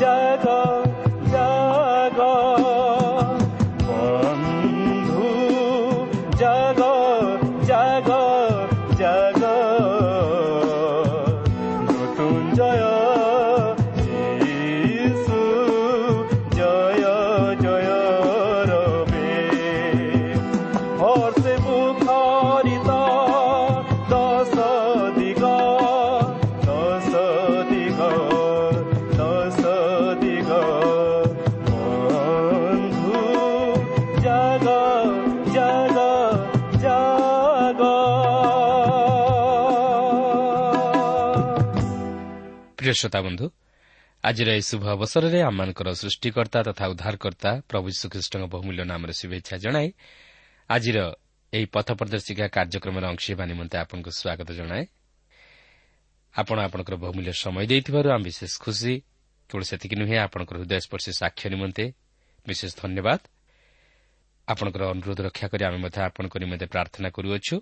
这个。ପ୍ରିୟ ଶ୍ରୋତା ବନ୍ଧୁ ଆଜିର ଏହି ଶୁଭ ଅବସରରେ ଆମମାନଙ୍କର ସୃଷ୍ଟିକର୍ତ୍ତା ତଥା ଉଦ୍ଧାରକର୍ତ୍ତା ପ୍ରଭୁ ଶ୍ରୀକୃଷ୍ଣଙ୍କ ବହୁମୂଲ୍ୟ ନାମରେ ଶୁଭେଚ୍ଛା ଜଣାଇ ଆଜିର ଏହି ପଥ ପ୍ରଦର୍ଶିକା କାର୍ଯ୍ୟକ୍ରମରେ ଅଂଶ ହେବା ନିମନ୍ତେ ଆପଣଙ୍କୁ ସ୍ୱାଗତ ଜଣାଏ। ଆପଣ ଆପଣଙ୍କର ବହୁମୂଲ୍ୟ ସମୟ ଦେଇଥିବାରୁ ଆମେ ବିଶେଷ ଖୁସି କେବଳ ସେତିକି ନୁହେଁ ଆପଣଙ୍କର ହୃଦୟସ୍ପର୍ଶୀ ସାକ୍ଷ୍ୟ ନିମନ୍ତେ ବିଶେଷ ଧନ୍ୟବାଦ। ଆପଣଙ୍କର ଅନୁରୋଧ ରକ୍ଷା କରି ଆମେ ମଧ୍ୟ ଆପଣଙ୍କ ନିମନ୍ତେ ପ୍ରାର୍ଥନା କରୁଅଛୁ।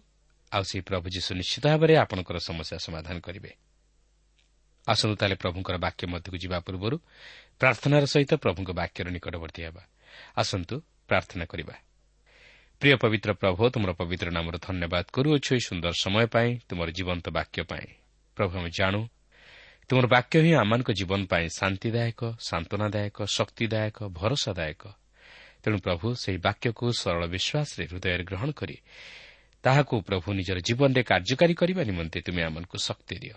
ଆଉ ସେହି ପ୍ରଭୁ ଯୀଶୁ ନିଶ୍ଚିତ ଭାବରେ ଆପଣଙ୍କର ସମସ୍ୟା ସମାଧାନ କରିବେ। ଆସନ୍ତୁ ତାହେଲେ ପ୍ରଭୁଙ୍କର ବାକ୍ୟ ମଧ୍ୟକୁ ଯିବା ପୂର୍ବରୁ ପ୍ରାର୍ଥନାର ସହିତ ପ୍ରଭୁଙ୍କ ବାକ୍ୟର ନିକଟବର୍ତ୍ତୀ ହେବା। ଆସନ୍ତୁ ପ୍ରାର୍ଥନା କରିବା। ପ୍ରିୟ ପବିତ୍ର ପ୍ରଭୁ ତୁମର ପବିତ୍ର ନାମର ଧନ୍ୟବାଦ କରୁଅଛୁ ଏହି ସୁନ୍ଦର ସମୟ ପାଇଁ ତୁମର ଜୀବନ୍ତ ବାକ୍ୟ ପାଇଁ। ପ୍ରଭୁ ଆମେ ଜାଣୁ ତୁମର ବାକ୍ୟ ହିଁ ଆମମାନଙ୍କ ଜୀବନ ପାଇଁ ଶାନ୍ତିଦାୟକ ସାନ୍ତ୍ୱନାଦାୟକ ଶକ୍ତିଦାୟକ ଭରସାଦାୟକ। ତେଣୁ ପ୍ରଭୁ ସେହି ବାକ୍ୟକୁ ସରଳ ବିଶ୍ୱାସରେ ହୃଦୟରେ ଗ୍ରହଣ କରି ତାହାକୁ ପ୍ରଭୁ ନିଜର ଜୀବନରେ କାର୍ଯ୍ୟକାରୀ କରିବା ନିମନ୍ତେ ତୁମେ ଆମମାନଙ୍କୁ ଶକ୍ତି ଦିଅ।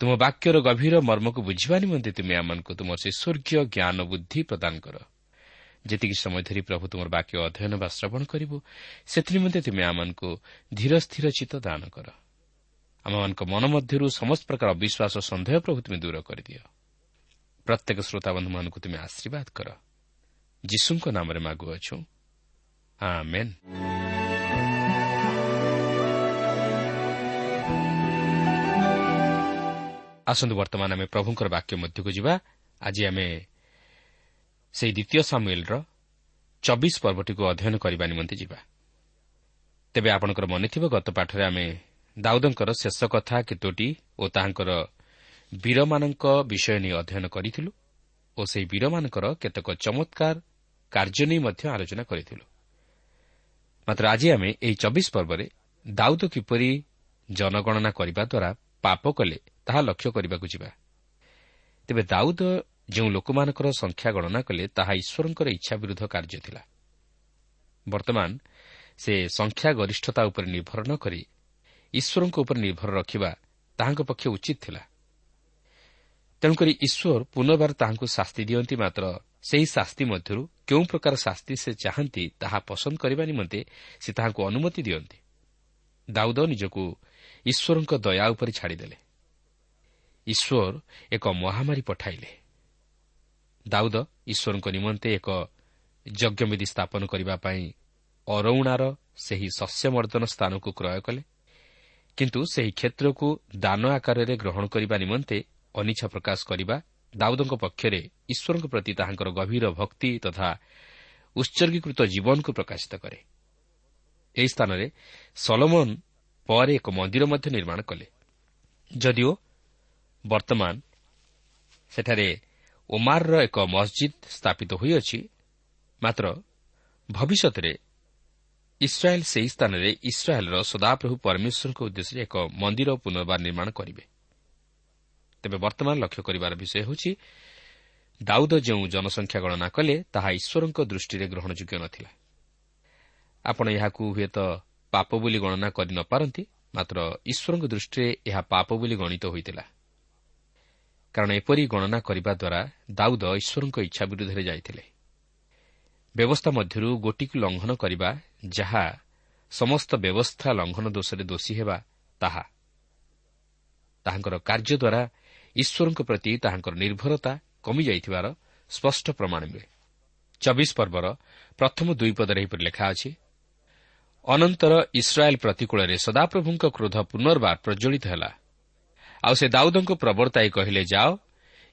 ତୁମ ବାକ୍ୟର ଗଭୀର ମର୍ମକୁ ବୁଝିବା ନିମନ୍ତେ ତୁମେ ଆମମାନଙ୍କୁ ତୁମର ସେ ସ୍ୱର୍ଗୀୟ ଜ୍ଞାନ ବୁଦ୍ଧି ପ୍ରଦାନ କର। ଯେତିକି ସମୟ ଧରି ପ୍ରଭୁ ତୁମର ବାକ୍ୟ ଅଧ୍ୟୟନ ବା ଶ୍ରବଣ କରିବୁ ସେଥିନିମନ୍ତେ ତୁମେ ଆମମାନଙ୍କୁ ଧୀର ସ୍ଥିର ଚିତ୍ତ ଦାନ କର। ଆମମାନଙ୍କ ମନ ମଧ୍ୟରୁ ସମସ୍ତ ପ୍ରକାର ଅବିଶ୍ୱାସ ସନ୍ଦେହ ପ୍ରଭୁ ତୁମେ ଦୂର କରିଦିଅ। ପ୍ରତ୍ୟେକ ଶ୍ରୋତାବନ୍ଧୁମାନଙ୍କୁ ତୁମେ ଆଶୀର୍ବାଦ କର। ଯୀଶୁଙ୍କ ନାମରେ ମାଗୁଅଛୁ। ଆସନ୍ତୁ ବର୍ତ୍ତମାନ ଆମେ ପ୍ରଭୁଙ୍କର ବାକ୍ୟ ମଧ୍ୟକୁ ଯିବା। ଆଜି ଆମେ ସେହି ଦ୍ୱିତୀୟ ସାମୁଏଲ୍ର ଚବିଶ ପର୍ବଟିକୁ ଅଧ୍ୟୟନ କରିବା ନିମନ୍ତେ ଯିବା। ତେବେ ଆପଣଙ୍କର ମନେଥିବ ଗତ ପାଠରେ ଆମେ ଦାଉଦଙ୍କର ଶେଷ କଥା କେତୋଟି ଓ ତାହାଙ୍କର ବୀରମାନଙ୍କ ବିଷୟ ନେଇ ଅଧ୍ୟୟନ କରିଥିଲୁ ଓ ସେହି ବୀରମାନଙ୍କର କେତେକ ଚମତ୍କାର କାର୍ଯ୍ୟ ନେଇ ମଧ୍ୟ ଆଲୋଚନା କରିଥିଲୁ। ମାତ୍ର ଆଜି ଆମେ ଏହି ଚବିଶ ପର୍ବରେ ଦାଉଦ କିପରି ଜନଗଣନା କରିବା ଦ୍ୱାରା ପାପ କଲେ ତାହା ଲକ୍ଷ୍ୟ କରିବାକୁ ଯିବା। ତେବେ ଦାଉଦ ଯେଉଁ ଲୋକମାନଙ୍କର ସଂଖ୍ୟା ଗଣନା କଲେ ତାହା ଈଶ୍ୱରଙ୍କର ଇଚ୍ଛା ବିରୁଦ୍ଧ କାର୍ଯ୍ୟ ଥିଲା। ବର୍ତ୍ତମାନ ସେ ସଂଖ୍ୟା ଗରିଷ୍ଠତା ଉପରେ ନିର୍ଭର ନ କରି ଈଶ୍ୱରଙ୍କ ଉପରେ ନିର୍ଭର ରଖିବା ତାହାଙ୍କ ପକ୍ଷେ ଉଚିତ ଥିଲା। ତେଣୁକରି ଈଶ୍ୱର ପୁନର୍ବାର ତାହାଙ୍କୁ ଶାସ୍ତି ଦିଅନ୍ତି ମାତ୍ର ସେହି ଶାସ୍ତି ମଧ୍ୟରୁ କେଉଁ ପ୍ରକାର ଶାସ୍ତି ସେ ଚାହାନ୍ତି ତାହା ପସନ୍ଦ କରିବା ନିମନ୍ତେ ସେ ତାହାଙ୍କୁ ଅନୁମତି ଦିଅନ୍ତି। ଦାଉଦ ନିଜକୁ ଈଶ୍ୱରଙ୍କ ଦୟା ଉପରେ ଛାଡ଼ିଦେଲେ। ଈଶ୍ୱର ଏକ ମହାମାରୀ ପଠାଇଲେ। ଦାଉଦ ଈଶ୍ୱରଙ୍କ ନିମନ୍ତେ ଏକ ଯଜ୍ଞବିଧି ସ୍ଥାପନ କରିବା ପାଇଁ ଅରଉଣାର ସେହି ଶସ୍ୟମର୍ଦ୍ଦନ ସ୍ଥାନକୁ କ୍ରୟ କଲେ। କିନ୍ତୁ ସେହି କ୍ଷେତ୍ରକୁ ଦାନ ଆକାରରେ ଗ୍ରହଣ କରିବା ନିମନ୍ତେ ଅନିଚ୍ଛା ପ୍ରକାଶ କରିବା ଦାଉଦଙ୍କ ପକ୍ଷରେ ଈଶ୍ୱରଙ୍କ ପ୍ରତି ତାହାଙ୍କର ଗଭୀର ଭକ୍ତି ତଥା ଉତ୍ସର୍ଗୀକୃତ ଜୀବନକୁ ପ୍ରକାଶିତ କରେ। ଏହି ସ୍ଥାନରେ ସଲମନ ପରେ ଏକ ମନ୍ଦିର ମଧ୍ୟ ନିର୍ମାଣ କଲେ। ଯଦିଓ ବର୍ତ୍ତମାନ ସେଠାରେ ଓମାରର ଏକ ମସ୍ଜିଦ୍ ସ୍ଥାପିତ ହୋଇଅଛି ମାତ୍ର ଭବିଷ୍ୟତରେ ଇସ୍ରାଏଲ୍ ସେହି ସ୍ଥାନରେ ଇସ୍ରାଏଲ୍ର ସଦାପ୍ରଭୁ ପରମେଶ୍ୱରଙ୍କ ଉଦ୍ଦେଶ୍ୟରେ ଏକ ମନ୍ଦିର ପୁନର୍ବାର ନିର୍ମାଣ କରିବେ। ତେବେ ବର୍ତ୍ତମାନ ଲକ୍ଷ୍ୟ କରିବାର ବିଷୟ ହେଉଛି ଦାଉଦ ଯେଉଁ ଜନସଂଖ୍ୟା ଗଣନା କଲେ ତାହା ଈଶ୍ୱରଙ୍କ ଦୃଷ୍ଟିରେ ଗ୍ରହଣଯୋଗ୍ୟ ନ ଥିଲା ଆପଣ ଏହାକୁ ହୁଏତ ପାପ ବୋଲି ଗଣନା କରି ନ ପାରନ୍ତି ମାତ୍ର ଈଶ୍ୱରଙ୍କ ଦୃଷ୍ଟିରେ ଏହା ପାପ ବୋଲି ଗଣିତ ହୋଇଥିଲା। କାରଣ ଏପରି ଗଣନା କରିବା ଦ୍ୱାରା ଦାଉଦ ଈଶ୍ୱରଙ୍କ ଇଚ୍ଛା ବିରୁଦ୍ଧରେ ଯାଇଥିଲେ। ବ୍ୟବସ୍ଥା ମଧ୍ୟରୁ ଗୋଟିକୁ ଲଙ୍ଘନ କରିବା ଯାହା ସମସ୍ତ ବ୍ୟବସ୍ଥା ଲଙ୍ଘନ ଦୋଷରେ ଦୋଷୀ ହେବା ତାହା। ତାହାଙ୍କର କାର୍ଯ୍ୟ ଦ୍ୱାରା ଈଶ୍ୱରଙ୍କ ପ୍ରତି ତାହାଙ୍କର ନିର୍ଭରତା କମିଯାଇଥିବାର ସ୍ପଷ୍ଟ ପ୍ରମାଣ ମିଳେ। ଚବିଶ ପର୍ବର ପ୍ରଥମ ଦୁଇ ପଦରେ ଏହିପରି ଲେଖା ଅଛି ଅନନ୍ତର ଇସ୍ରାଏଲ୍ ପ୍ରତିକୂଳରେ ସଦାପ୍ରଭୁଙ୍କ କ୍ରୋଧ ପୁନର୍ବାର ପ୍ରଜ୍ୱଳିତ ହେଲା। ଆଉ ସେ ଦାଉଦଙ୍କୁ ପ୍ରବର୍ତ୍ତାଇ କହିଲେ ଯାଅ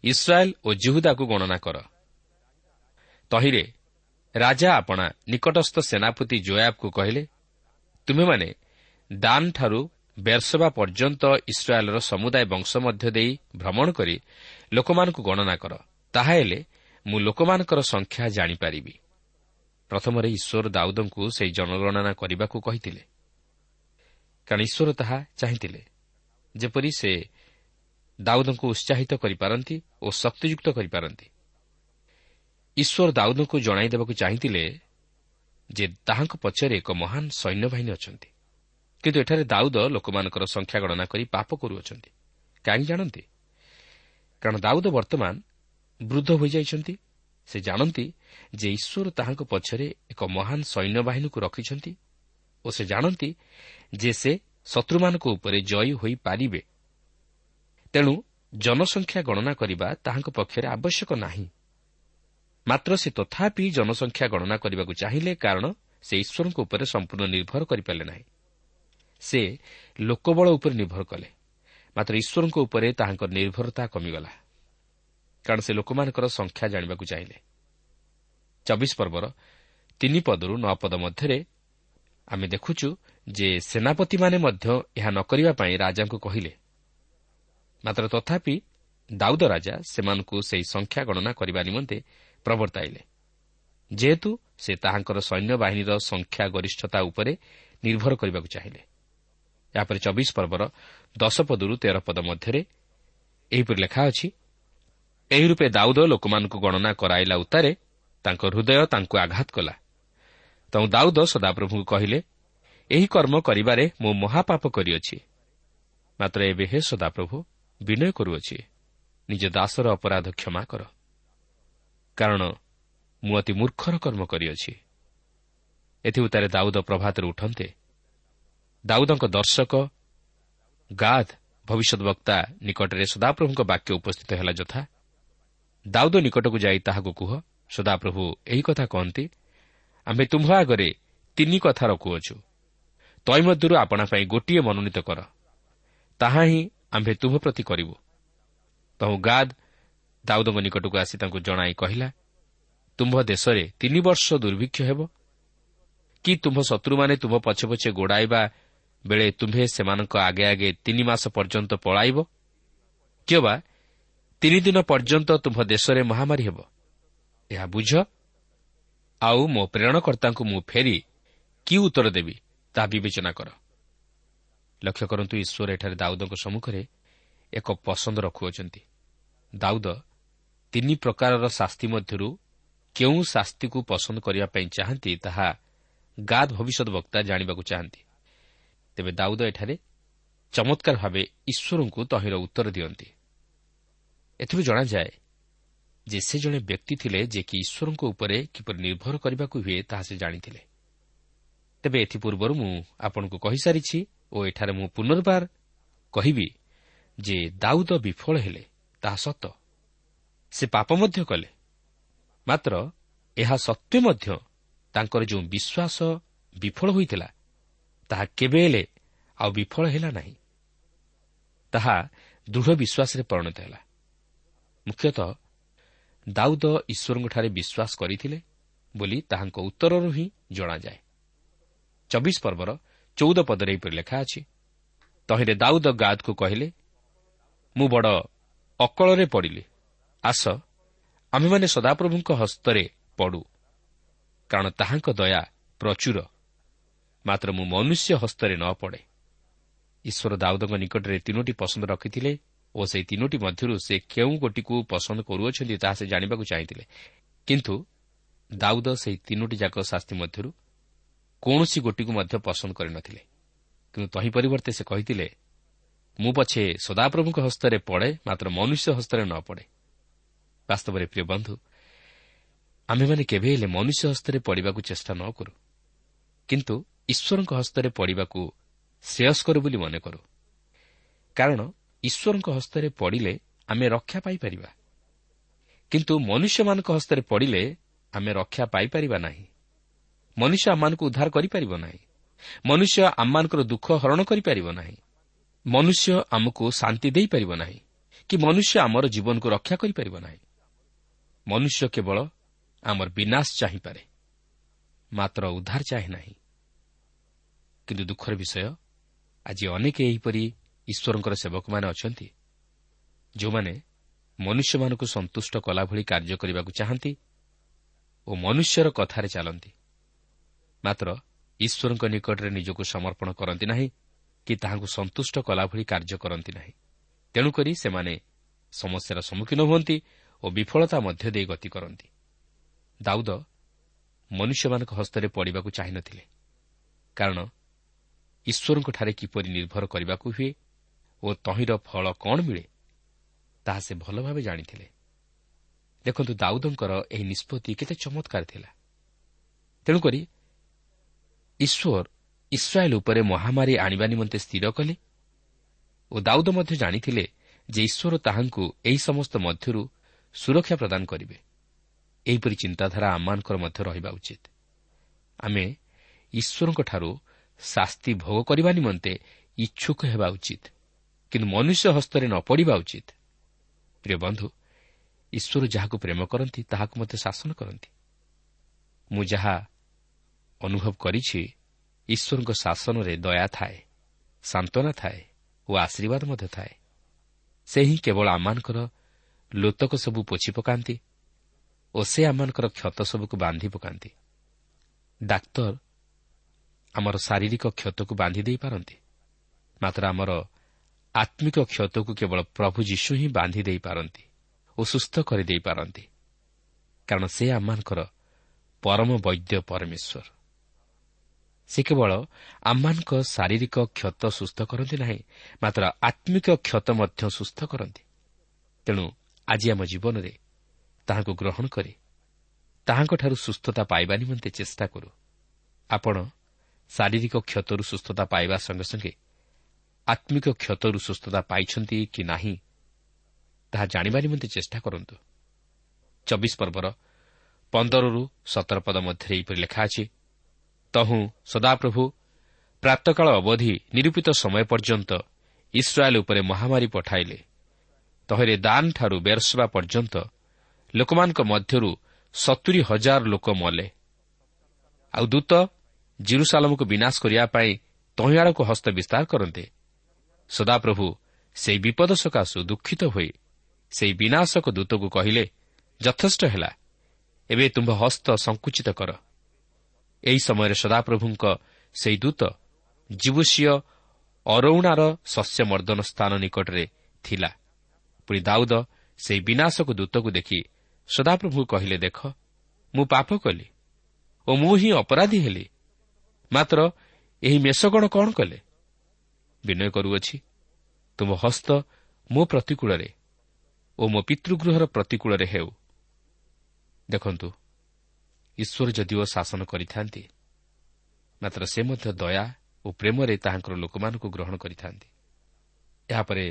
ଇସ୍ରାଏଲ୍ ଓ ଜିହୁଦାକୁ ଗଣନା କର। ତହିଁରେ ରାଜା ଆପଣା ନିକଟସ୍ଥ ସେନାପତି ଜୋୟାବକୁ କହିଲେ ତୁମେମାନେ ଦାନ୍ଠାରୁ ବେର୍ସବା ପର୍ଯ୍ୟନ୍ତ ଇସ୍ରାଏଲ୍ର ସମୁଦାୟ ବଂଶ ମଧ୍ୟ ଦେଇ ଭ୍ରମଣ କରି ଲୋକମାନଙ୍କୁ ଗଣନା କର। ତାହାହେଲେ ମୁଁ ଲୋକମାନଙ୍କର ସଂଖ୍ୟା ଜାଣିପାରିବି। ପ୍ରଥମରେ ଈଶ୍ୱର ଦାଉଦଙ୍କୁ ସେହି ଜନଗଣନା କରିବାକୁ କହିଥିଲେ। କାରଣ ଈଶ୍ୱର ତାହା ଚାହିଁଥିଲେ। ଯେପରି ସେ ଦାଉଦଙ୍କୁ ଉତ୍ସାହିତ କରିପାରନ୍ତି ଓ ଶକ୍ତିଯୁକ୍ତ କରିପାରନ୍ତି। ଈଶ୍ୱର ଦାଉଦଙ୍କୁ ଜଣାଇ ଦେବାକୁ ଚାହିଁଥିଲେ ଯେ ତାହାଙ୍କ ପଛରେ ଏକ ମହାନ ସୈନ୍ୟବାହିନୀ ଅଛନ୍ତି। କିନ୍ତୁ ଏଠାରେ ଦାଉଦ ଲୋକମାନଙ୍କର ସଂଖ୍ୟା ଗଣନା କରି ପାପ କରୁଅଛନ୍ତି। କାହିଁକି ଜାଣନ୍ତି? କାରଣ ଦାଉଦ ବର୍ତ୍ତମାନ ବୃଦ୍ଧ ହୋଇଯାଇଛନ୍ତି ସେ ଜାଣନ୍ତି ଯେ ଈଶ୍ୱର ତାହାଙ୍କ ପଛରେ ଏକ ମହାନ ସୈନ୍ୟବାହିନୀକୁ ରଖିଛନ୍ତି ଓ ସେ ଜାଣନ୍ତି ଯେ ସେ ଶତ୍ରୁମାନଙ୍କ ଉପରେ ଜୟୀ ହୋଇପାରିବେ। ତେଣୁ ଜନସଂଖ୍ୟା ଗଣନା କରିବା ତାହାଙ୍କ ପକ୍ଷରେ ଆବଶ୍ୟକ ନାହିଁ। ମାତ୍ର ସେ ତଥାପି ଜନସଂଖ୍ୟା ଗଣନା କରିବାକୁ ଚାହିଁଲେ କାରଣ ସେ ଈଶ୍ୱରଙ୍କ ଉପରେ ସମ୍ପୂର୍ଣ୍ଣ ନିର୍ଭର କରିପାରିଲେ ନାହିଁ। ସେ ଲୋକବଳ ଉପରେ ନିର୍ଭର କଲେ। ମାତ୍ର ଈଶ୍ୱରଙ୍କ ଉପରେ ତାହାଙ୍କ ନିର୍ଭରତା କମିଗଲା। କାରଣ ସେ ଲୋକମାନଙ୍କର ସଂଖ୍ୟା ଜାଣିବାକୁ ଚାହିଁଲେ। ଚବିଶ ପର୍ବର ତିନି ପଦରୁ ନଅ ପଦ ମଧ୍ୟରେ ଆମେ ଦେଖୁଛୁ ଯେ ସେନାପତିମାନେ ମଧ୍ୟ ଏହା ନ କରିବା ପାଇଁ ରାଜାଙ୍କୁ କହିଲେ। ମାତ୍ର ତଥାପି ଦାଉଦ ରାଜା ସେମାନଙ୍କୁ ସେହି ସଂଖ୍ୟା ଗଣନା କରିବା ନିମନ୍ତେ ପ୍ରବର୍ତ୍ତାଇଲେ। ଯେହେତୁ ସେ ତାହାଙ୍କର ସୈନ୍ୟବାହିନୀର ସଂଖ୍ୟା ଗରିଷ୍ଠତା ଉପରେ ନିର୍ଭର କରିବାକୁ ଚାହିଁଲେ। ଏହାପରେ ଚବିଶ ପର୍ବର ଦଶ ପଦରୁ ତେର ପଦ ମଧ୍ୟରେ ଏହିପରି ଲେଖା ଅଛି ଏହି ରୂପେ ଦାଉଦ ଲୋକମାନଙ୍କୁ ଗଣନା କରାଇଲା ଉତ୍ତାରେ ତାଙ୍କ ହୃଦୟ ତାଙ୍କୁ ଆଘାତ କଲା। ତେଣୁ ଦାଉଦ ସଦାପ୍ରଭୁଙ୍କୁ କହିଲେ ଏହି କର୍ମ କରିବାରେ ମୁଁ ମହାପାପ କରିଅଛି। ମାତ୍ର ଏବେ ହେ ସଦାପ୍ରଭୁ ବିନୟ କରୁଅଛି। ନିଜ ଦାସର ଅପରାଧ କ୍ଷମା କର। କାରଣ ମୁଁ ଅତି ମୂର୍ଖର କର୍ମ କରିଅଛି ଏଥିଉତ୍ତାରେ ଦାଉଦ ପ୍ରଭାତରେ ଉଠନ୍ତେ। ଦାଉଦଙ୍କ ଦର୍ଶକ ଗାଦ ଭବିଷ୍ୟତ ବକ୍ତା ନିକଟରେ ସଦାପ୍ରଭୁଙ୍କ ବାକ୍ୟ ଉପସ୍ଥିତ ହେଲା ଯଥା ଦାଉଦ ନିକଟକୁ ଯାଇ ତାହାକୁ କୁହ। ସଦାପ୍ରଭୁ ଏହି କଥା କହନ୍ତି ଆମ୍ଭେ ତୁମ୍ଭ ଆଗରେ ତିନି କଥା ରଖୁଅଛୁ। ତୈ ମଧ୍ୟରୁ ଆପଣା ପାଇଁ ଗୋଟିଏ ମନୋନୀତ କର। ତାହା ହିଁ ଆମ୍ଭେ ତୁମ୍ଭ ପ୍ରତି କରିବୁ। ତହୁ ଗାଦ ଦାଉଦଙ୍କ ନିକଟକୁ ଆସି ତାଙ୍କୁ ଜଣାଇ କହିଲା ତୁମ୍ଭ ଦେଶରେ ତିନି ବର୍ଷ ଦୁର୍ଭିକ୍ଷ ହେବ। କି ତୁମ୍ଭ ଶତ୍ରୁମାନେ ତୁମ୍ଭ ପଛେ ପଛେ ଗୋଡ଼ାଇବା ବେଳେ ତୁମ୍ଭେ ସେମାନଙ୍କ ଆଗେ ଆଗେ ତିନି ମାସ ପର୍ଯ୍ୟନ୍ତ ପଳାଇବ? କିମ୍ବା ତିନି ଦିନ ପର୍ଯ୍ୟନ୍ତ ତୁମ୍ଭ ଦେଶରେ ମହାମାରୀ ହେବ। ଏହା ବୁଝ ଆଉ ମୋ ପ୍ରେରଣକର୍ତ୍ତାଙ୍କୁ ମୁଁ ଫେରି କି ଉତ୍ତର ଦେବି ତାହା ବିବେଚନା କର। ଲକ୍ଷ୍ୟ କରନ୍ତୁ ଈଶ୍ୱର ଏଠାରେ ଦାଉଦଙ୍କ ସମ୍ମୁଖରେ ଏକ ପସନ୍ଦ ରଖୁଅଛନ୍ତି। ଦାଉଦ ତିନି ପ୍ରକାରର ଶାସ୍ତି ମଧ୍ୟରୁ କେଉଁ ଶାସ୍ତିକୁ ପସନ୍ଦ କରିବା ପାଇଁ ଚାହାନ୍ତି ତାହା ଗାଦ ଭବିଷ୍ୟତ ବକ୍ତା ଜାଣିବାକୁ ଚାହାନ୍ତି। ତେବେ ଦାଉଦ ଏଠାରେ ଚମତ୍କାର ଭାବେ ଈଶ୍ୱରଙ୍କୁ ତହିଁର ଉତ୍ତର ଦିଅନ୍ତି। ଏଥିରୁ ଜଣାଯାଏ ଯେ ସେ ଜଣେ ବ୍ୟକ୍ତି ଥିଲେ ଯେ କି ଈଶ୍ୱରଙ୍କ ଉପରେ କିପରି ନିର୍ଭର କରିବାକୁ ହୁଏ ତାହା ସେ ଜାଣିଥିଲେ। ତେବେ ଏଥିପୂର୍ବରୁ ମୁଁ ଆପଣଙ୍କୁ କହିସାରିଛି ଓ ଏଠାରେ ମୁଁ ପୁନର୍ବାର କହିବି ଯେ ଦାଉଦ ବିଫଳ ହେଲେ ତାହା ସତ। ସେ ପାପ ମଧ୍ୟ କଲେ। ମାତ୍ର ଏହା ସତ୍ତ୍ୱେ ମଧ୍ୟ ତାଙ୍କର ଯେଉଁ ବିଶ୍ୱାସ ବିଫଳ ହୋଇଥିଲା ତାହା କେବେ ହେଲେ ଆଉ ବିଫଳ ହେଲା ନାହିଁ। ତାହା ଦୃଢ଼ ବିଶ୍ୱାସରେ ପରିଣତ ହେଲା। ମୁଖ୍ୟତଃ ଦାଉଦ ଈଶ୍ୱରଙ୍କଠାରେ ବିଶ୍ୱାସ କରିଥିଲେ ବୋଲି ତାହାଙ୍କ ଉତ୍ତରରୁ ହିଁ ଜଣାଯାଏ। ଚବିଶ ପର୍ବର ଚଉଦ ପଦରେ ଏହିପରି ଲେଖା ଅଛି ତହିଁରେ ଦାଉଦ ଗାଦକୁ କହିଲେ ମୁଁ ବଡ଼ ଅକଳରେ ପଡ଼ିଲି। ଆସ ଆମ୍ଭେମାନେ ସଦାପ୍ରଭୁଙ୍କ ହସ୍ତରେ ପଡ଼ୁ କାରଣ ତାହାଙ୍କ ଦୟା ପ୍ରଚୁର। ମାତ୍ର ମୁଁ ମନୁଷ୍ୟ ହସ୍ତରେ ନ ପଡ଼େ। ଈଶ୍ୱର ଦାଉଦଙ୍କ ନିକଟରେ ତିନୋଟି ପସନ୍ଦ ରଖିଥିଲେ ଓ ସେହି ତିନୋଟି ମଧ୍ୟରୁ ସେ କେଉଁ ଗୋଟିକୁ ପସନ୍ଦ କରୁଅଛନ୍ତି ତାହା ସେ ଜାଣିବାକୁ ଚାହିଁଥିଲେ। କିନ୍ତୁ ଦାଉଦ ସେହି ତିନୋଟି ଯାକ ଶାସ୍ତି ମଧ୍ୟରୁ କୌଣସି ଗୋଟିକୁ ମଧ୍ୟ ପସନ୍ଦ କରିନଥିଲେ। କିନ୍ତୁ ତହିଁ ପରିବର୍ତ୍ତେ ସେ କହିଥିଲେ ମୁଁ ପଛେ ସଦାପ୍ରଭୁଙ୍କ ହସ୍ତରେ ପଡ଼େ ମାତ୍ର ମନୁଷ୍ୟ ହସ୍ତରେ ନ ପଡ଼େ। ବାସ୍ତବରେ ପ୍ରିୟ ବନ୍ଧୁ ଆମ୍ଭେମାନେ କେବେ ହେଲେ ମନୁଷ୍ୟ ହସ୍ତରେ ପଡ଼ିବାକୁ ଚେଷ୍ଟା ନ କରୁ। କିନ୍ତୁ ଈଶ୍ୱରଙ୍କ ହସ୍ତରେ ପଡ଼ିବାକୁ ଶ୍ରେୟସ୍କର ବୋଲି ମନେ କରୁ କାରଣ ଈଶ୍ୱରଙ୍କ ହସ୍ତରେ ପଡ଼ିଲେ ଆମେ ରକ୍ଷା ପାଇପାରିବା। କିନ୍ତୁ ମନୁଷ୍ୟମାନଙ୍କ ହସ୍ତରେ ପଡ଼ିଲେ ଆମେ ରକ୍ଷା ପାଇପାରିବା ନାହିଁ। ମନୁଷ୍ୟ ଆମମାନଙ୍କୁ ଉଦ୍ଧାର କରିପାରିବ ନାହିଁ। ମନୁଷ୍ୟ ଆମମାନଙ୍କର ଦୁଃଖ ହରଣ କରିପାରିବ ନାହିଁ। ମନୁଷ୍ୟ ଆମକୁ ଶାନ୍ତି ଦେଇପାରିବ ନାହିଁ କି ମନୁଷ୍ୟ ଆମର ଜୀବନକୁ ରକ୍ଷା କରିପାରିବ ନାହିଁ। ମନୁଷ୍ୟ କେବଳ ଆମର ବିନାଶ ଚାହିଁପାରେ ମାତ୍ର ଉଦ୍ଧାର ଚାହେଁ ନାହିଁ। କିନ୍ତୁ ଦୁଃଖର ବିଷୟ ଆଜି ଅନେକ ଏହିପରି ଈଶ୍ୱରଙ୍କର ସେବକମାନେ ଅଛନ୍ତି। ଯେଉଁମାନେ ମନୁଷ୍ୟମାନଙ୍କୁ ସନ୍ତୁଷ୍ଟ କଲା ଭଳି କାର୍ଯ୍ୟ କରିବାକୁ ଚାହାନ୍ତି ଓ ମନୁଷ୍ୟର କଥାରେ ଚାଲନ୍ତି। ମାତ୍ର ଈଶ୍ୱରଙ୍କ ନିକଟରେ ନିଜକୁ ସମର୍ପଣ କରନ୍ତି ନାହିଁ କି ତାହାଙ୍କୁ ସନ୍ତୁଷ୍ଟ କଲା ଭଳି କାର୍ଯ୍ୟ କରନ୍ତି ନାହିଁ। ତେଣୁକରି ସେମାନେ ସମସ୍ୟାର ସମ୍ମୁଖୀନ ହୁଅନ୍ତି ଓ ବିଫଳତା ମଧ୍ୟ ଦେଇ ଗତି କରନ୍ତି। ଦାଉଦ ମନୁଷ୍ୟମାନଙ୍କ ହସ୍ତରେ ପଡ଼ିବାକୁ ଚାହିଁନଥିଲେ। କାରଣ ଈଶ୍ୱରଙ୍କଠାରେ କିପରି ନିର୍ଭର କରିବାକୁ ହୁଏ ଓ ତହିଁର ଫଳ କ'ଣ ମିଳେ? ତାହା ସେ ଭଲ ଭାବେ ଜାଣିଥିଲେ। ଦେଖନ୍ତୁ ଦାଉଦଙ୍କର ଏହି ନିଷ୍ପତ୍ତି କେତେ ଚମତ୍କାର ଥିଲା। ତେଣୁକରି ଈଶ୍ୱର ଇସ୍ରାଏଲ୍ ଉପରେ ମହାମାରୀ ଆଣିବା ନିମନ୍ତେ ସ୍ଥିର କଲେ ଓ ଦାଉଦ ମଧ୍ୟ ଜାଣିଥିଲେ ଯେ ଈଶ୍ୱର ତାହାଙ୍କୁ ଏହି ସମସ୍ତ ମଧ୍ୟରୁ ସୁରକ୍ଷା ପ୍ରଦାନ କରିବେ। ଏହିପରି ଚିନ୍ତାଧାରା ଆମମାନଙ୍କର ମଧ୍ୟ ରହିବା ଉଚିତ। ଆମେ ଈଶ୍ୱରଙ୍କଠାରୁ ଶାସ୍ତି ଭୋଗ କରିବା ନିମନ୍ତେ ଇଚ୍ଛୁକ ହେବା ଉଚିତ। କିନ୍ତୁ ମନୁଷ୍ୟ ହସ୍ତରେ ନ ପଡ଼ିବା ଉଚିତ। ପ୍ରିୟ ବନ୍ଧୁ ଈଶ୍ୱର ଯାହାକୁ ପ୍ରେମ କରନ୍ତି ତାହାକୁ ମଧ୍ୟ ଶାସନ କରନ୍ତି। ମୁଁ ଯାହା ଅନୁଭବ କରିଛି ଈଶ୍ୱରଙ୍କ ଶାସନରେ ଦୟା ଥାଏ ସାନ୍ତ୍ୱନା ଥାଏ ଓ ଆଶୀର୍ବାଦ ମଧ୍ୟ ଥାଏ। ସେ ହିଁ କେବଳ ଆମମାନଙ୍କର ଲୋତକ ସବୁ ପୋଛି ପକାନ୍ତି ଓ ସେ ଆମମାନଙ୍କର କ୍ଷତ ସବୁକୁ ବାନ୍ଧି ପକାନ୍ତି। ଡାକ୍ତର ଆମର ଶାରୀରିକ କ୍ଷତକୁ ବାନ୍ଧି ଦେଇପାରନ୍ତି। ମାତ୍ର ଆମର ଆତ୍ମିକ କ୍ଷତକୁ କେବଳ ପ୍ରଭୁ ଯୀଶୁ ହିଁ ବାନ୍ଧି ଦେଇପାରନ୍ତି ଓ ସୁସ୍ଥ କରିଦେଇପାରନ୍ତି କାରଣ ସେ ଆମମାନଙ୍କର ପରମ ବୈଦ୍ୟ ପରମେଶ୍ୱର ସେ କେବଳ ଆମମାନଙ୍କ ଶାରୀରିକ କ୍ଷତ ସୁସ୍ଥ କରନ୍ତି ନାହିଁ ମାତ୍ର ଆତ୍ମିକ କ୍ଷତ ମଧ୍ୟ ସୁସ୍ଥ କରନ୍ତି ତେଣୁ ଆଜି ଆମ ଜୀବନରେ ତାହାଙ୍କୁ ଗ୍ରହଣ କରି ତାହାଙ୍କଠାରୁ ସୁସ୍ଥତା ପାଇବା ନିମନ୍ତେ ଚେଷ୍ଟା କରୁ ଆପଣ ଶାରୀରିକ କ୍ଷତରୁ ସୁସ୍ଥତା ପାଇବା ସଙ୍ଗେ ସଙ୍ଗେ ଆତ୍ମିକ କ୍ଷତରୁ ସୁସ୍ଥତା ପାଇଛନ୍ତି କି ନାହିଁ ତାହା ଜାଣିବା ନିମନ୍ତେ ଚେଷ୍ଟା କରନ୍ତୁ। ଚବିଶ ପର୍ବର ପନ୍ଦରରୁ ସତର ପଦ ମଧ୍ୟରେ ଏହିପରି ଲେଖା ଅଛି ତହୁଁ ସଦାପ୍ରଭୁ ପ୍ରାତକାଳ ଅବଧି ନିରୂପିତ ସମୟ ପର୍ଯ୍ୟନ୍ତ ଇସ୍ରାଏଲ୍ ଉପରେ ମହାମାରୀ ପଠାଇଲେ। ତହିଁରେ ଦାନଠାରୁ ବେରସବା ପର୍ଯ୍ୟନ୍ତ ଲୋକମାନଙ୍କ ମଧ୍ୟରୁ ସତୁରି ହଜାର ଲୋକ ମଲେ। ଆଉ ଦୂତ ଜିରୁସାଲମକୁ ବିନାଶ କରିବା ପାଇଁ ତହିଁଆଡ଼କୁ ହସ୍ତ ବିସ୍ତାର କରନ୍ତେ। ସଦାପ୍ରଭୁ ସେହି ବିପଦ ସକାଶୁ ଦୁଃଖିତ ହୋଇ ସେହି ବିନାଶକ ଦୂତକୁ କହିଲେ ଯଥେଷ୍ଟ ହେଲା। ଏବେ ତୁମ୍ଭ ହସ୍ତ ସଂକୁଚିତ କର। ଏହି ସମୟରେ ସଦାପ୍ରଭୁଙ୍କ ସେହି ଦୂତ ଜୀବୁଷୀୟ ଅରଉଣାର ଶସ୍ୟମର୍ଦ୍ଦନ ସ୍ଥାନ ନିକଟରେ ଥିଲା। ପୁଣି ଦାଉଦ ସେହି ବିନାଶକ ଦୂତକୁ ଦେଖି ସଦାପ୍ରଭୁ କହିଲେ ଦେଖ ମୁଁ ପାପ କଲି ଓ ମୁଁ ହିଁ ଅପରାଧୀ ହେଲି। ମାତ୍ର ଏହି ମେଷଗଣ କ'ଣ କଲେ? ବିନୟ କରୁଅଛି। ତୁମ ହସ୍ତ ମୋ ପ୍ରତିକୂଳରେ ଓ ମୋ ପିତୃଗୃହର ପ୍ରତିକୂଳରେ ହେଉ। ଦେଖନ୍ତୁ ଈଶ୍ୱର ଯଦିଓ ଶାସନ କରିଥାନ୍ତି ମାତ୍ର ସେ ମଧ୍ୟ ଦୟା ଓ ପ୍ରେମରେ ତାହାଙ୍କର ଲୋକମାନଙ୍କୁ ଗ୍ରହଣ କରିଥାନ୍ତି। ଏହାପରେ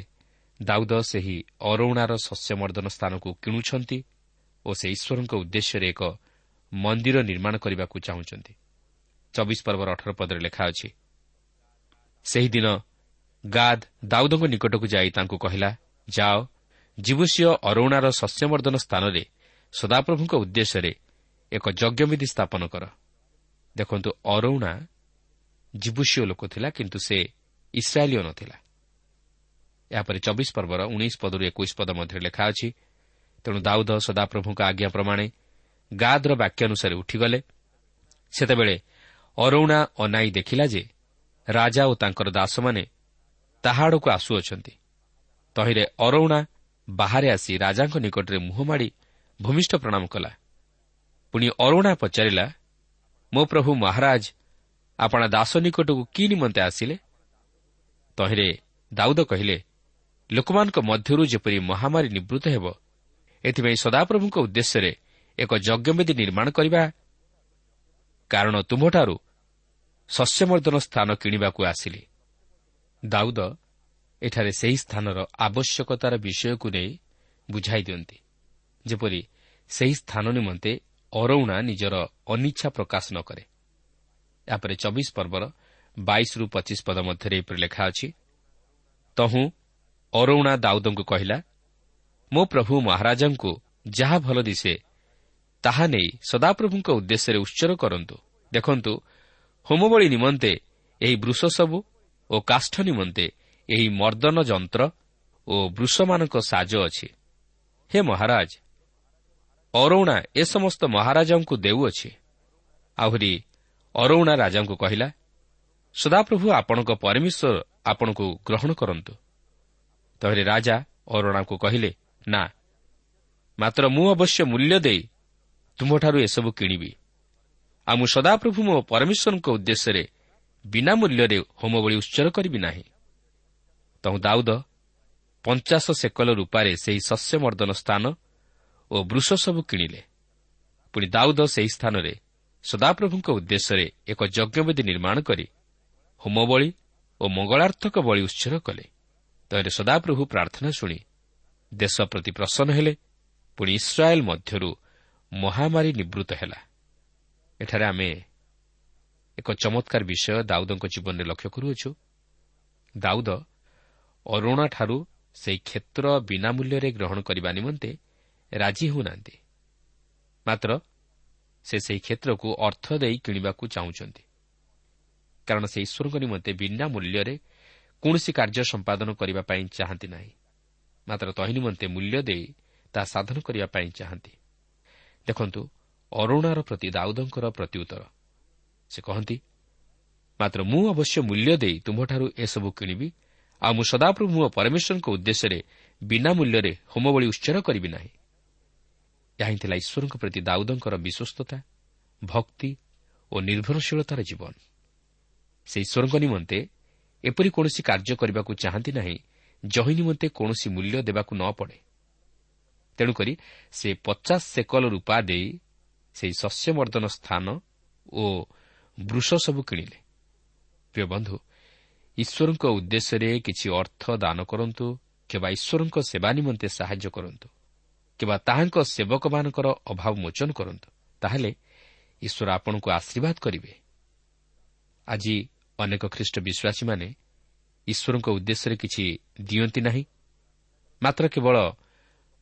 ଦାଉଦ ସେହି ଅରଉଣାର ଶସ୍ୟମର୍ଦ୍ଦନ ସ୍ଥାନକୁ କିଣୁଛନ୍ତି ଓ ସେ ଈଶ୍ୱରଙ୍କ ଉଦ୍ଦେଶ୍ୟରେ ଏକ ମନ୍ଦିର ନିର୍ମାଣ କରିବାକୁ ଚାହୁଁଛନ୍ତି। ଚବିଶ ପର୍ବର ଅଠର ପଦରେ ଲେଖା ଅଛି ସେହିଦିନ ଗାଦ ଦାଉଦଙ୍କ ନିକଟକୁ ଯାଇ ତାଙ୍କୁ କହିଲା ଯାଅ ଜୀବୁଷୀୟ ଅରଉଣାର ଶସ୍ୟମର୍ଦ୍ଦନ ସ୍ଥାନରେ ସଦାପ୍ରଭୁଙ୍କ ଉଦ୍ଦେଶ୍ୟରେ ଏକ ଯଜ୍ଞବିଧି ସ୍ଥାପନ କର। ଦେଖନ୍ତୁ ଅରଉଣା ଜୀବୁଷୀୟ ଲୋକ ଥିଲା କିନ୍ତୁ ସେ ଇସ୍ରାଏଲୀୟ ନଥିଲା। ଏହାପରେ ଚବିଶ ପର୍ବର ଉଣେଇଶ ପଦରୁ ଏକୋଇଶ ପଦ ମଧ୍ୟରେ ଲେଖା ଅଛି ତେଣୁ ଦାଉଦ ସଦାପ୍ରଭୁଙ୍କ ଆଜ୍ଞା ପ୍ରମାଣେ ଗାଦର ବାକ୍ୟ ଅନୁସାରେ ଉଠିଗଲେ। ସେତେବେଳେ ଅରଉଣା ଅନାଇ ଦେଖିଲା ଯେ ରାଜା ଓ ତାଙ୍କର ଦାସମାନେ ତାହା ଆଡ଼କୁ ଆସୁଅଛନ୍ତି। ତହିଁରେ ଅରଉଣା ବାହାରେ ଆସି ରାଜାଙ୍କ ନିକଟରେ ମୁହଁ ମାଡ଼ି ଭୂମିଷ୍ଠ ପ୍ରଣାମ କଲା। ପୁଣି ଅରୁଣା ପଚାରିଲା ମୋ ପ୍ରଭୁ ମହାରାଜ ଆପଣା ଦାସ ନିକଟକୁ କି ନିମନ୍ତେ ଆସିଲେ? ତହିଁରେ ଦାଉଦ କହିଲେ ଲୋକମାନଙ୍କ ମଧ୍ୟରୁ ଯେପରି ମହାମାରୀ ନିବୃତ୍ତ ହେବ ଏଥିପାଇଁ ସଦାପ୍ରଭୁଙ୍କ ଉଦ୍ଦେଶ୍ୟରେ ଏକ ଯଜ୍ଞବେଦୀ ନିର୍ମାଣ କରିବା କାରଣ ତୁମ୍ଭଠାରୁ ଶସ୍ୟମର୍ଦ୍ଦନ ସ୍ଥାନ କିଣିବାକୁ ଆସିଲି। ଦାଉଦ ଏଠାରେ ସେହି ସ୍ଥାନର ଆବଶ୍ୟକତାର ବିଷୟକୁ ନେଇ ବୁଝାଇ ଦିଅନ୍ତି। ଯେପରି ସେହି ସ୍ଥାନ ନିମନ୍ତେ ଅରଉଣା ନିଜର ଅନିଚ୍ଛା ପ୍ରକାଶ ନ କରେ। ଏହାପରେ ଚବିଶ ପର୍ବର ବାଇଶରୁ ପଚିଶ ପଦ ମଧ୍ୟରେ ଏପରି ଲେଖା ଅଛି ତହୁଁ ଅରଉଣା ଦାଉଦଙ୍କୁ କହିଲା ମୋ ପ୍ରଭୁ ମହାରାଜାଙ୍କୁ ଯାହା ଭଲ ଦିଶେ ତାହା ନେଇ ସଦାପ୍ରଭୁଙ୍କ ଉଦ୍ଦେଶ୍ୟରେ ଉତ୍ସର କରନ୍ତୁ। ଦେଖନ୍ତୁ ହୋମବଳି ନିମନ୍ତେ ଏହି ବୃଷ ସବୁ ଓ କାଷ୍ଠ ନିମନ୍ତେ ଏହି ମର୍ଦ୍ଦନ ଯନ୍ତ୍ର ଓ ବୃଷମାନଙ୍କ ସାଜ ଅଛି। ହେ ମହାରାଜ ଅରଉଣା ଏ ସମସ୍ତ ମହାରାଜାଙ୍କୁ ଦେଉଅଛି। ଆହୁରି ଅରଉଣା ରାଜାଙ୍କୁ କହିଲା ସଦାପ୍ରଭୁ ଆପଣଙ୍କ ପରମେଶ୍ୱର ଆପଣଙ୍କୁ ଗ୍ରହଣ କରନ୍ତୁ। ତହିଁରେ ରାଜା ଅରଣାଙ୍କୁ କହିଲେ ନା ମାତ୍ର ମୁଁ ଅବଶ୍ୟ ମୂଲ୍ୟ ଦେଇ ତୁମ୍ଭଠାରୁ ଏସବୁ କିଣିବି। ଆଉ ମୁଁ ସଦାପ୍ରଭୁ ମୋ ପରମେଶ୍ୱରଙ୍କ ଉଦ୍ଦେଶ୍ୟରେ ବିନା ମୂଲ୍ୟରେ ହୋମବଳି ଉତ୍ସର କରିବି ନାହିଁ। ତହୁଁ ଦାଉଦ ପଞ୍ଚାଶ ସେକଲ ରୂପାରେ ସେହି ଶସ୍ୟମର୍ଦ୍ଦନ ସ୍ଥାନ ଓ ବୃଷ ସବୁ କିଣିଲେ। ପୁଣି ଦାଉଦ ସେହି ସ୍ଥାନରେ ସଦାପ୍ରଭୁଙ୍କ ଉଦ୍ଦେଶ୍ୟରେ ଏକ ଯଜ୍ଞବେଦୀ ନିର୍ମାଣ କରି ହୋମବଳି ଓ ମଙ୍ଗଳାର୍ଥକ ବଳି ଉତ୍ସର କଲେ। ତହିଁରେ ସଦାପ୍ରଭୁ ପ୍ରାର୍ଥନା ଶୁଣି ଦେଶ ପ୍ରତି ପ୍ରସନ୍ନ ହେଲେ ପୁଣି ଇସ୍ରାଏଲ୍ ମଧ୍ୟରୁ ମହାମାରୀ ନିବୃତ୍ତ ହେଲା। ଏଠାରେ ଆମେ ଏକ ଚମତ୍କାର ବିଷୟ ଦାଉଦଙ୍କ ଜୀବନରେ ଲକ୍ଷ୍ୟ କରୁଅଛୁ। ଦାଉଦ ଅରୁଣାଠାରୁ ସେହି କ୍ଷେତ୍ର ବିନା ମୂଲ୍ୟରେ ଗ୍ରହଣ କରିବା ନିମନ୍ତେ ରାଜି ହେଉନାହାନ୍ତି। ମାତ୍ର ସେ ସେହି କ୍ଷେତ୍ରକୁ ଅର୍ଥ ଦେଇ କିଣିବାକୁ ଚାହୁଁଛନ୍ତି। କାରଣ ସେ ଈଶ୍ୱରଙ୍କ ନିମନ୍ତେ ବିନା ମୂଲ୍ୟରେ କୌଣସି କାର୍ଯ୍ୟ ସମ୍ପାଦନ କରିବା ପାଇଁ ଚାହାନ୍ତି ନାହିଁ। ମାତ୍ର ତହିଁ ନିମନ୍ତେ ମୂଲ୍ୟ ଦେଇ ତାହା ସାଧନ କରିବା ପାଇଁ ଚାହାନ୍ତି। ଦେଖନ୍ତୁ ଅରୁଣାର ପ୍ରତି ଦାଉଦଙ୍କର ପ୍ରତ୍ୟୁତ୍ତର ସେ କହନ୍ତି ମାତ୍ର ମୁଁ ଅବଶ୍ୟ ମୂଲ୍ୟ ଦେଇ ତୁମ୍ଭଠାରୁ ଏସବୁ କିଣିବି ଆଉ ମୁଁ ସଦାପ୍ରଭୁ ମୋ ପରମେଶ୍ୱରଙ୍କ ଉଦ୍ଦେଶ୍ୟରେ ବିନା ମୂଲ୍ୟରେ ହୋମବଳି ଉତ୍ସର କରିବି ନାହିଁ। ଏହା ହିଁ ଥିଲା ଈଶ୍ୱରଙ୍କ ପ୍ରତି ଦାଉଦଙ୍କର ବିଶ୍ୱସ୍ତତା ଭକ୍ତି ଓ ନିର୍ଭରଶୀଳତାର ଜୀବନ। ସେ ଈଶ୍ୱରଙ୍କ ନିମନ୍ତେ ଏପରି କୌଣସି କାର୍ଯ୍ୟ କରିବାକୁ ଚାହାନ୍ତି ନାହିଁ ଜହି ନିମନ୍ତେ କୌଣସି ମୂଲ୍ୟ ଦେବାକୁ ନ ପଡ଼େ। ତେଣୁକରି ସେ ପଚାଶ ସେକଲ ରୂପା ଦେଇ ସେହି ଶସ୍ୟମର୍ଦ୍ଦନ ସ୍ଥାନ ଓ ବୃଷ ସବୁ କିଣିଲେ। ପ୍ରିୟ ବନ୍ଧୁ ଈଶ୍ୱରଙ୍କ ଉଦ୍ଦେଶ୍ୟରେ କିଛି ଅର୍ଥ ଦାନ କରନ୍ତୁ କିମ୍ବା ଈଶ୍ୱରଙ୍କ ସେବା ନିମନ୍ତେ ସାହାଯ୍ୟ କରନ୍ତୁ କିମ୍ବା ତାହାଙ୍କ ସେବକମାନଙ୍କର ଅଭାବ ମୋଚନ କରନ୍ତୁ ତାହେଲେ ଈଶ୍ୱର ଆପଣଙ୍କୁ ଆଶୀର୍ବାଦ କରିବେ। ଆଜି ଅନେକ ଖ୍ରୀଷ୍ଟ ବିଶ୍ୱାସୀମାନେ ଈଶ୍ୱରଙ୍କ ଉଦ୍ଦେଶ୍ୟରେ କିଛି ଦିଅନ୍ତି ନାହିଁ ମାତ୍ର କେବଳ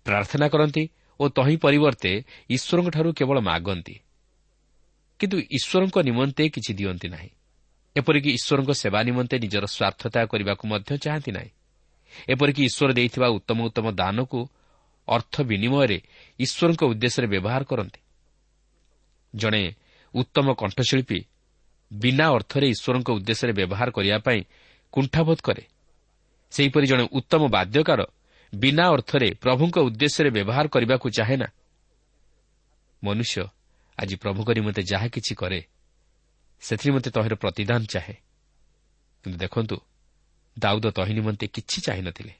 ପ୍ରାର୍ଥନା କରନ୍ତି ଓ ତହିଁ ପରିବର୍ତ୍ତେ ଈଶ୍ୱରଙ୍କଠାରୁ କେବଳ ମାଗନ୍ତି। କିନ୍ତୁ ଈଶ୍ୱରଙ୍କ ନିମନ୍ତେ କିଛି ଦିଅନ୍ତି ନାହିଁ। ଏପରିକି ଈଶ୍ୱରଙ୍କ ସେବା ନିମନ୍ତେ ନିଜର ସ୍ୱାର୍ଥତା କରିବାକୁ ମଧ୍ୟ ଚାହାନ୍ତି ନାହିଁ। ଏପରିକି ଈଶ୍ୱର ଦେଇଥିବା ଉତ୍ତମ ଉତ୍ତମ ଦାନକୁ ଅର୍ଥ ବିନିମୟରେ ଈଶ୍ୱରଙ୍କ ଉଦ୍ଦେଶ୍ୟରେ ବ୍ୟବହାର କରନ୍ତି। ଜଣେ ଉତ୍ତମ କଣ୍ଠଶିଳ୍ପୀ ବିନା ଅର୍ଥରେ ଈଶ୍ୱରଙ୍କ ଉଦ୍ଦେଶ୍ୟରେ ବ୍ୟବହାର କରିବା ପାଇଁ କୁଣ୍ଠାବୋଧ କରେ। ସେହିପରି ଜଣେ ଉତ୍ତମ ବାଦ୍ୟକାର ବିନା ଅର୍ଥରେ ପ୍ରଭୁଙ୍କ ଉଦ୍ଦେଶ୍ୟରେ ବ୍ୟବହାର କରିବାକୁ ଚାହେଁ ନା। ମନୁଷ୍ୟ ଆଜି ପ୍ରଭୁଙ୍କ ନିମନ୍ତେ ଯାହା କିଛି କରେ ସେଥିନିମନ୍ତେ ତହିଁର ପ୍ରତିଦାନ ଚାହେଁ। କିନ୍ତୁ ଦେଖନ୍ତୁ ଦାଉଦ ତହିଁ ନିମନ୍ତେ କିଛି ଚାହିଁନଥିଲେ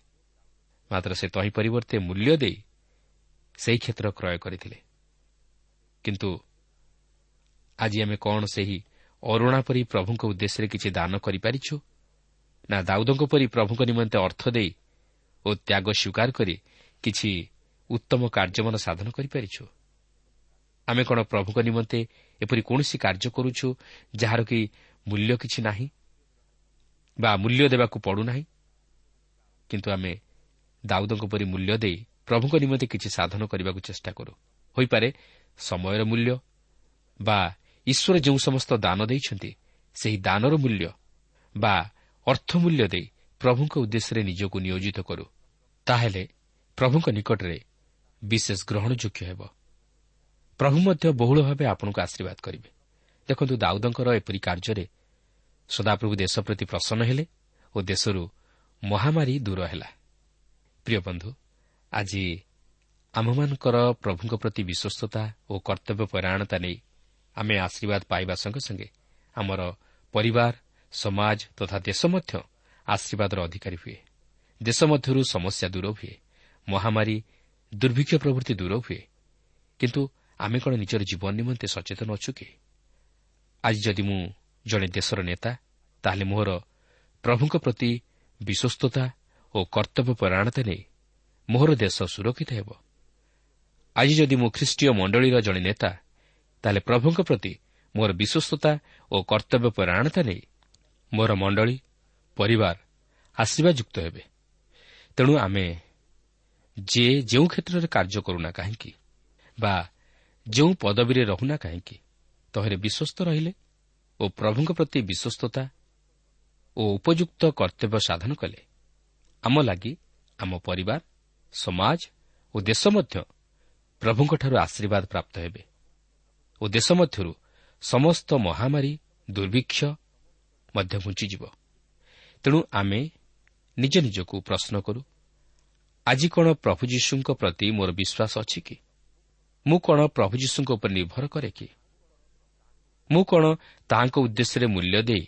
ମାତ୍ର ସେ ତହିଁ ପରିବର୍ତ୍ତେ ମୂଲ୍ୟ ଦେଇ ସେହି କ୍ଷେତ୍ର କ୍ରୟ କରିଥିଲେ। କିନ୍ତୁ ଆଜି ଆମେ କ'ଣ ସେହି ଅରୁଣା ପରି ପ୍ରଭୁଙ୍କ ଉଦ୍ଦେଶ୍ୟରେ କିଛି ଦାନ କରିପାରିଛୁ ନା ଦାଉଦଙ୍କ ପରି ପ୍ରଭୁଙ୍କ ନିମନ୍ତେ ଅର୍ଥ ଦେଇ ଓ ତ୍ୟାଗ ସ୍ୱୀକାର କରି କିଛି ଉତ୍ତମ କାର୍ଯ୍ୟମାନ ସାଧନ କରିପାରିଛୁ? ଆମେ କ'ଣ ପ୍ରଭୁଙ୍କ ନିମନ୍ତେ ଏପରି କୌଣସି କାର୍ଯ୍ୟ କରୁଛୁ ଯାହାର କି ମୂଲ୍ୟ କିଛି ନାହିଁ ବା ମୂଲ୍ୟ ଦେବାକୁ ପଡ଼ୁନାହିଁ କିନ୍ତୁ ଆମେ ଦାଉଦଙ୍କ ପରି ମୂଲ୍ୟ ଦେଇ ପ୍ରଭୁଙ୍କ ନିମନ୍ତେ କିଛି ସାଧନ କରିବାକୁ ଚେଷ୍ଟା କରୁ। ହୋଇପାରେ ସମୟର ମୂଲ୍ୟ ବା ଈଶ୍ୱର ଯେଉଁ ସମସ୍ତ ଦାନ ଦେଇଛନ୍ତି ସେହି ଦାନର ମୂଲ୍ୟ ବା ଅର୍ଥ ମୂଲ୍ୟ ଦେଇ ପ୍ରଭୁଙ୍କ ଉଦ୍ଦେଶ୍ୟରେ ନିଜକୁ ନିୟୋଜିତ କରୁ। ତାହେଲେ ପ୍ରଭୁଙ୍କ ନିକଟରେ ବିଶେଷ ଗ୍ରହଣଯୋଗ୍ୟ ହେବ। ପ୍ରଭୁ ମଧ୍ୟ ବହୁଳ ଭାବେ ଆପଣଙ୍କୁ ଆଶୀର୍ବାଦ କରିବେ। ଦେଖନ୍ତୁ ଦାଉଦଙ୍କର ଏପରି କାର୍ଯ୍ୟରେ ସଦାପ୍ରଭୁ ଦେଶ ପ୍ରତି ପ୍ରସନ୍ନ ହେଲେ ଓ ଦେଶରୁ ମହାମାରୀ ଦୂର ହେଲା। ପ୍ରିୟ ବନ୍ଧୁ ଆଜି ଆମମାନଙ୍କର ପ୍ରଭୁଙ୍କ ପ୍ରତି ବିଶ୍ୱସ୍ତତା ଓ କର୍ତ୍ତବ୍ୟ ପରାୟଣତା ନେଇ ଆମେ ଆଶୀର୍ବାଦ ପାଇବା ସଙ୍ଗେ ସଙ୍ଗେ ଆମର ପରିବାର ସମାଜ ତଥା ଦେଶ ମଧ୍ୟ ଆଶୀର୍ବାଦର ଅଧିକାରୀ ହୁଏ। ଦେଶ ମଧ୍ୟରୁ ସମସ୍ୟା ଦୂର ହୁଏ। ମହାମାରୀ ଦୁର୍ଭିକ୍ଷ ପ୍ରଭୃତି ଦୂର ହୁଏ। କିନ୍ତୁ ଆମେ କ'ଣ ନିଜର ଜୀବନ ନିମନ୍ତେ ସଚେତନ ଅଛୁ କି? ଆଜି ଯଦି ମୁଁ ଜଣେ ଦେଶର ନେତା ତାହେଲେ ମୋର ପ୍ରଭୁଙ୍କ ପ୍ରତି ବିଶ୍ୱସ୍ତତା ଓ କର୍ତ୍ତବ୍ୟ ପରାୟଣତା ନେଇ ମୋହର ଦେଶ ସୁରକ୍ଷିତ ହେବ। ଆଜି ଯଦି ମୁଁ ଖ୍ରୀଷ୍ଟୀୟ ମଣ୍ଡଳୀର ଜଣେ ନେତା ତାହେଲେ ପ୍ରଭୁଙ୍କ ପ୍ରତି ମୋର ବିଶ୍ୱସ୍ତତା ଓ କର୍ତ୍ତବ୍ୟ ପରାୟଣତା ନେଇ ମୋର ମଣ୍ଡଳୀ ପରିବାର ଆଶୀର୍ବାଦଯୁକ୍ତ ହେବେ। ତେଣୁ ଆମେ ଯେ ଯେଉଁ କ୍ଷେତ୍ରରେ କାର୍ଯ୍ୟ କରୁନା କାହିଁକି ବା ଯେଉଁ ପଦବୀରେ ରହୁନା କାହିଁକି? ତହିଁରେ ବିଶ୍ୱସ୍ତ ରହିଲେ ଓ ପ୍ରଭୁଙ୍କ ପ୍ରତି ବିଶ୍ୱସ୍ତତା ଓ ଉପଯୁକ୍ତ କର୍ତ୍ତବ୍ୟ ସାଧନ କଲେ। ଆମ ଲାଗି ଆମ ପରିବାର ସମାଜ ଓ ଦେଶ ମଧ୍ୟ ପ୍ରଭୁଙ୍କଠାରୁ ଆଶୀର୍ବାଦ ପ୍ରାପ୍ତ ହେବେ ଓ ଦେଶ ମଧ୍ୟରୁ ସମସ୍ତ ମହାମାରୀ ଦୁର୍ଭିକ୍ଷ ମଧ୍ୟ ଘୁଞ୍ଚିଯିବ। ତେଣୁ ଆମେ ନିଜ ନିଜକୁ ପ୍ରଶ୍ନ କରୁ ଆଜି କ'ଣ ପ୍ରଭୁ ଯୀଶୁଙ୍କ ପ୍ରତି ମୋର ବିଶ୍ୱାସ ଅଛି କି? ମୁଁ କ'ଣ ପ୍ରଭୁ ଯୀଶୁଙ୍କ ଉପରେ ନିର୍ଭର କରେ କି? ମୁଁ କ'ଣ ତାହାଙ୍କ ଉଦ୍ଦେଶ୍ୟରେ ମୂଲ୍ୟ ଦେଇ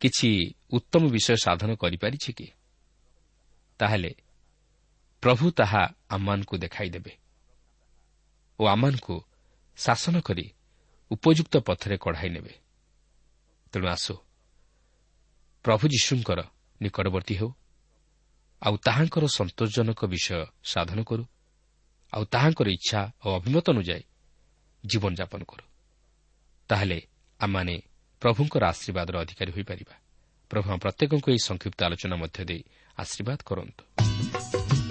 କିଛି ଉତ୍ତମ ବିଷୟ ସାଧନ କରିପାରିଛି କି? ତାହେଲେ ପ୍ରଭୁ ତାହା ଆମମାନଙ୍କୁ ଦେଖାଇଦେବେ ଓ ଆମମାନଙ୍କୁ ଶାସନ କରି ଉପଯୁକ୍ତ ପଥରେ କଢ଼ାଇ ନେବେ। ତେଣୁ ଆସୁ ପ୍ରଭୁ ଯୀଶୁଙ୍କର ନିକଟବର୍ତ୍ତୀ ହେଉ ଆଉ ତାହାଙ୍କର ସନ୍ତୋଷଜନକ ବିଷୟ ସାଧନ କରୁ। ଆଉ ତାହାଙ୍କର ଇଚ୍ଛା ଓ ଅଭିମତ ଅନୁଯାୟୀ ଜୀବନଯାପନ କରୁ। ତାହେଲେ ଆମମାନେ ପ୍ରଭୁଙ୍କର ଆଶୀର୍ବାଦର ଅଧିକାରୀ ହୋଇପାରିବା। ପ୍ରଭୁ ପ୍ରତ୍ୟେକଙ୍କୁ ଏହି ସଂକ୍ଷିପ୍ତ ଆଲୋଚନା ମଧ୍ୟ ଦେଇ ଆଶୀର୍ବାଦ କରନ୍ତୁ।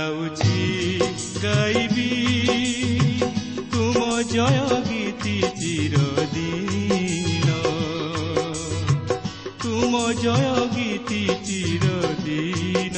ଗାଉଛି ଗାଇବି ତୁମ ଜୟ ଗୀତି ଚିରଦିନ ତୁମ ଜୟ ଗୀତି ଚିରଦିନ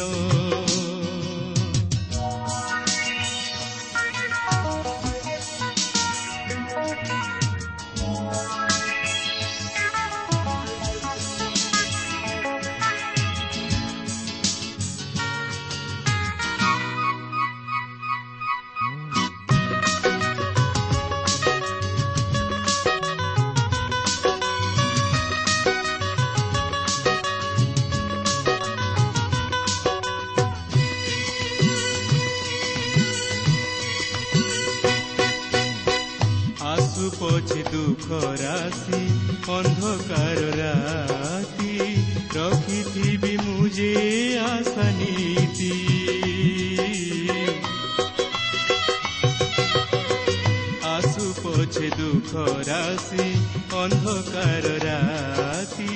দুখ রাশি অন্ধকার রাতি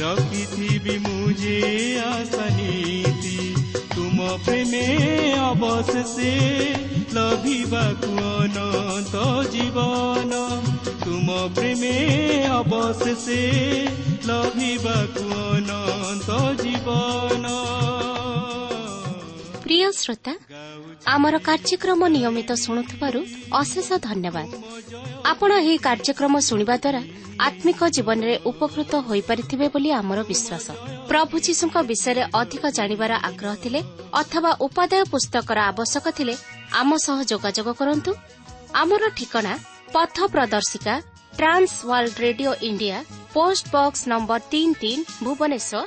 রকিথিবি মুজে আশা নীতি তুম প্রেমে অবশেষে লভিবাকু অনন্ত জীবন তুম প্রেমে অবশেষে লভিবাকু অনন্ত জীবন ପ୍ରିୟ ଶ୍ରୋତା ଆମର କାର୍ଯ୍ୟକ୍ରମ ନିୟମିତ ଶୁଣୁଥିବାରୁ ଅଶେଷ ଧନ୍ୟବାଦ। ଆପଣ ଏହି କାର୍ଯ୍ୟକ୍ରମ ଶୁଣିବା ଦ୍ୱାରା ଆତ୍ମିକ ଜୀବନରେ ଉପକୃତ ହୋଇପାରିଥିବେ ବୋଲି ଆମର ବିଶ୍ୱାସ। ପ୍ରଭୁ ଯୀଶୁଙ୍କ ବିଷୟରେ ଅଧିକ ଜାଣିବାର ଆଗ୍ରହ ଥିଲେ ଅଥବା ଉପାଦେୟ ପୁସ୍ତକର ଆବଶ୍ୟକ ଥିଲେ ଆମ ସହ ଯୋଗାଯୋଗ କରନ୍ତୁ। ଆମର ଠିକଣା ପଥ ପ୍ରଦର୍ଶିକା Trans World Radio India post box number ତିନି ତିନି Bhubaneswar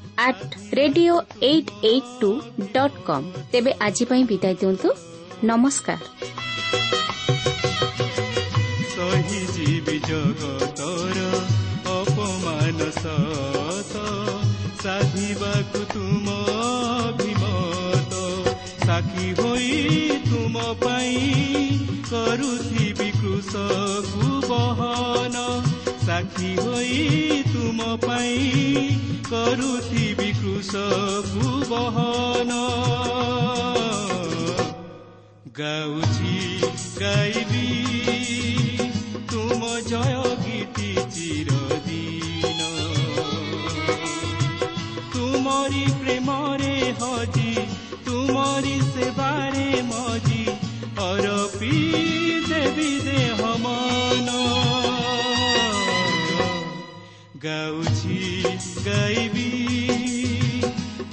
at radio eight eight two dot com ତେବେ ଆଜି ପାଇଁ ବିଦାୟ ଦିଅନ୍ତୁ। ନମସ୍କାର। ଜଗତର ଅପମାନ ସତ ସାଧିବାକୁ ତୁମ ଅଭିମତ ସାକ୍ଷୀ ହୋଇ ତୁମ ପାଇଁ କରୁଥିବି କୃଷକୁ ବହନ ସାକ୍ଷୀ ହୋଇ ତୁମ ପାଇଁ କରୁଥିବି କୃଷକୁ ବହନ ଗାଉଛି ଗାଇବି ତୁମ ଜୟ ଗୀତି ଚିରଦିନ ତୁମରି ପ୍ରେମରେ ହଜି ତୁମରି ସେବାରେ ମଜି ଅରପି ଦେବି ଦେହ ମନ ଗାଉଛି ଗାଇବି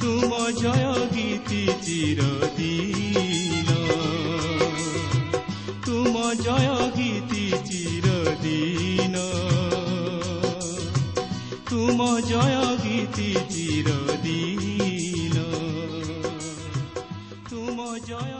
ତୁମ ଜୟ ଗୀତି ଚିରଦିନ ତୁମ ଜୟ ଗୀତି ଚିରଦିନ ତୁମ ଜୟ ଗୀତି ଚିରଦିନ ତୁମ ଜୟ